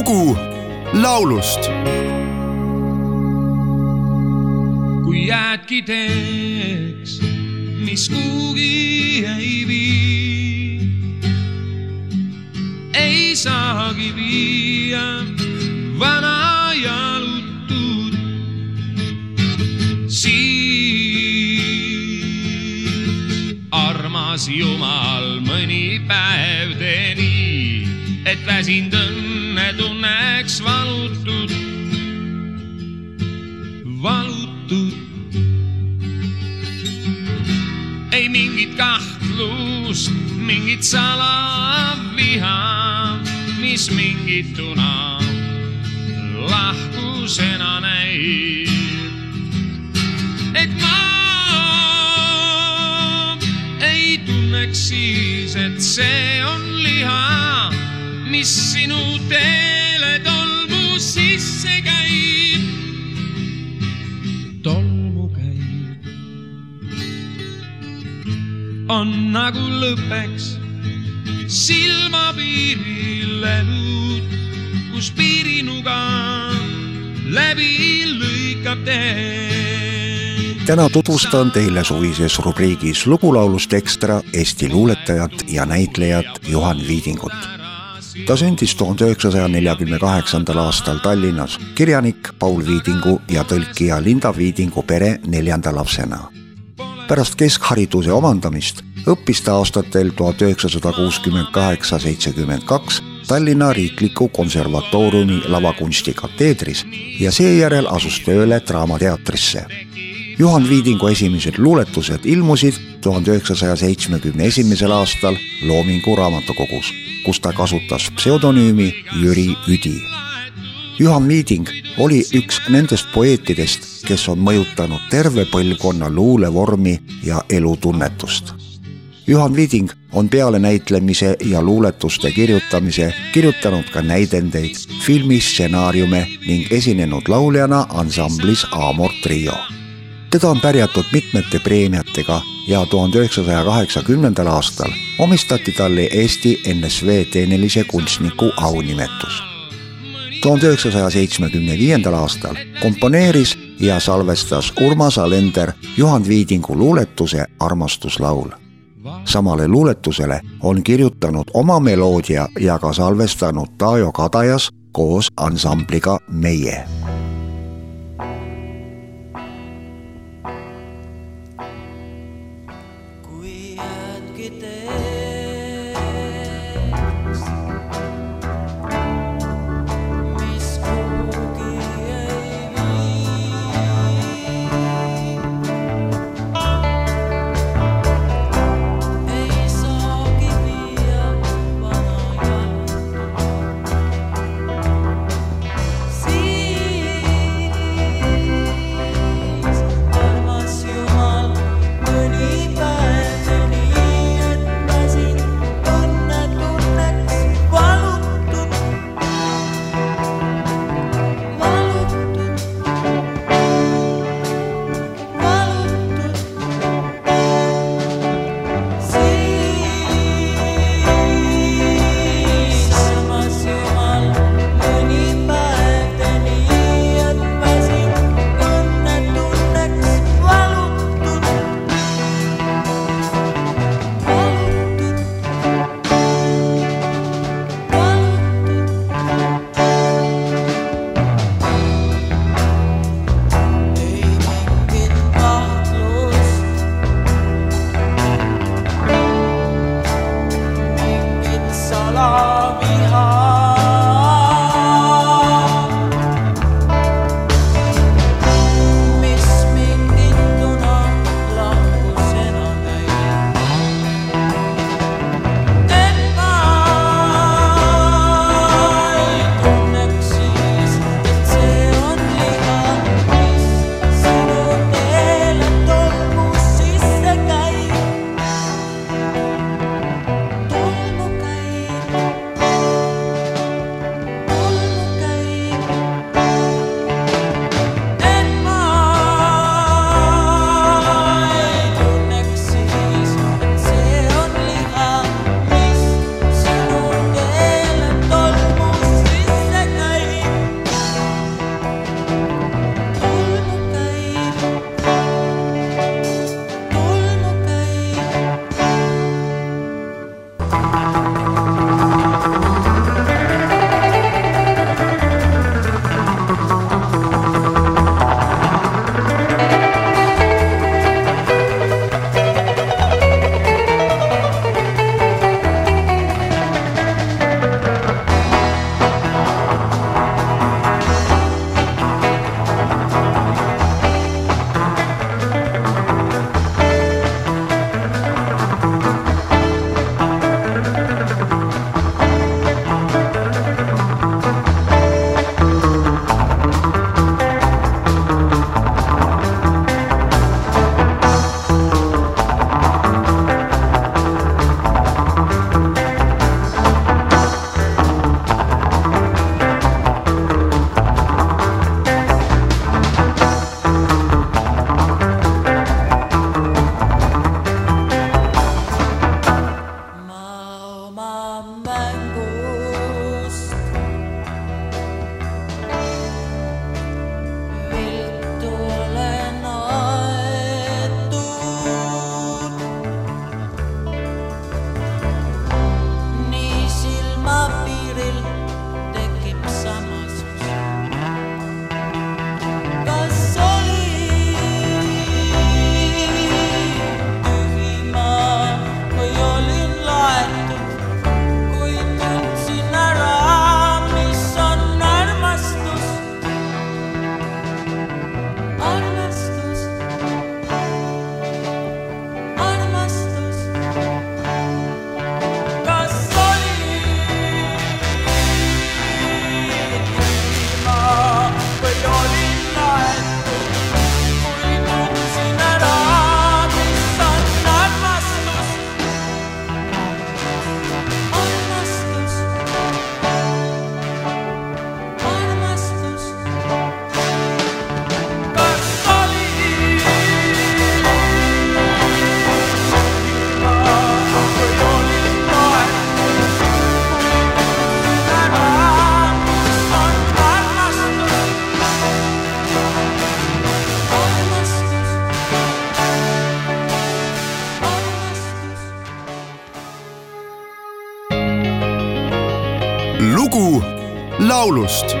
lugu laulust kui jäädki teeks, mis kuhugi ei vii. ei saagi viia vana jalutud siis. armas Jumal, mõni päev tee nii, et väsinud õnne tunneks valutud, valutud. ei mingit kahtlust, mingit salaviha, mis mingituna lahkusena näib. et ma ei tunneks siis, et see on liha, mis sinu tolmu sisse käib. tolmu käib. on nagu lõpeks silmapiiril elud, kus piirinuga läbi lõikab tee. täna tutvustan teile suvises rubriigis lugulaulust ekstra Eesti luuletajat ja näitlejat Juhan Viidingut. Ta sündis tuhande üheksasaja neljakümne kaheksandal aastal Tallinnas kirjanik Paul Viidingu ja tõlkija Linda Viidingu pere neljanda lapsena. pärast keskhariduse omandamist õppis ta aastatel tuhat üheksasada kuuskümmend kaheksa, seitsekümmend kaks Tallinna Riikliku Konservatooriumi lavakunsti kateedris ja seejärel asus tööle Draamateatrisse. Juhan Viidingu esimesed luuletused ilmusid tuhande üheksasaja seitsmekümne esimesel aastal Loomingu raamatukogus, kus ta kasutas pseudonüümi Jüri Üdi. Juhan Viiding oli üks nendest poeetidest, kes on mõjutanud terve põlvkonna luulevormi ja elutunnetust Juhan Viiding on peale näitlemise ja luuletuste kirjutamise kirjutanud ka näidendeid, filmistsenaariume ning esinenud lauljana ansamblis Amor Trio. Teda on pärjatud mitmete preemiatega ja tuhande üheksasaja kaheksakümnendal aastal omistati talle Eesti NSV Tehnilise Kunstniku aunimetus. tuhande üheksasaja seitsmekümne viiendal aastal komponeeris ja salvestas Urmas Alender Juhan Viidingu luuletuse Armastuslaul samale luuletusele on kirjutanud oma meloodia ja ka salvestanud Taajo Kadajas koos ansambliga Meie jäädki laulust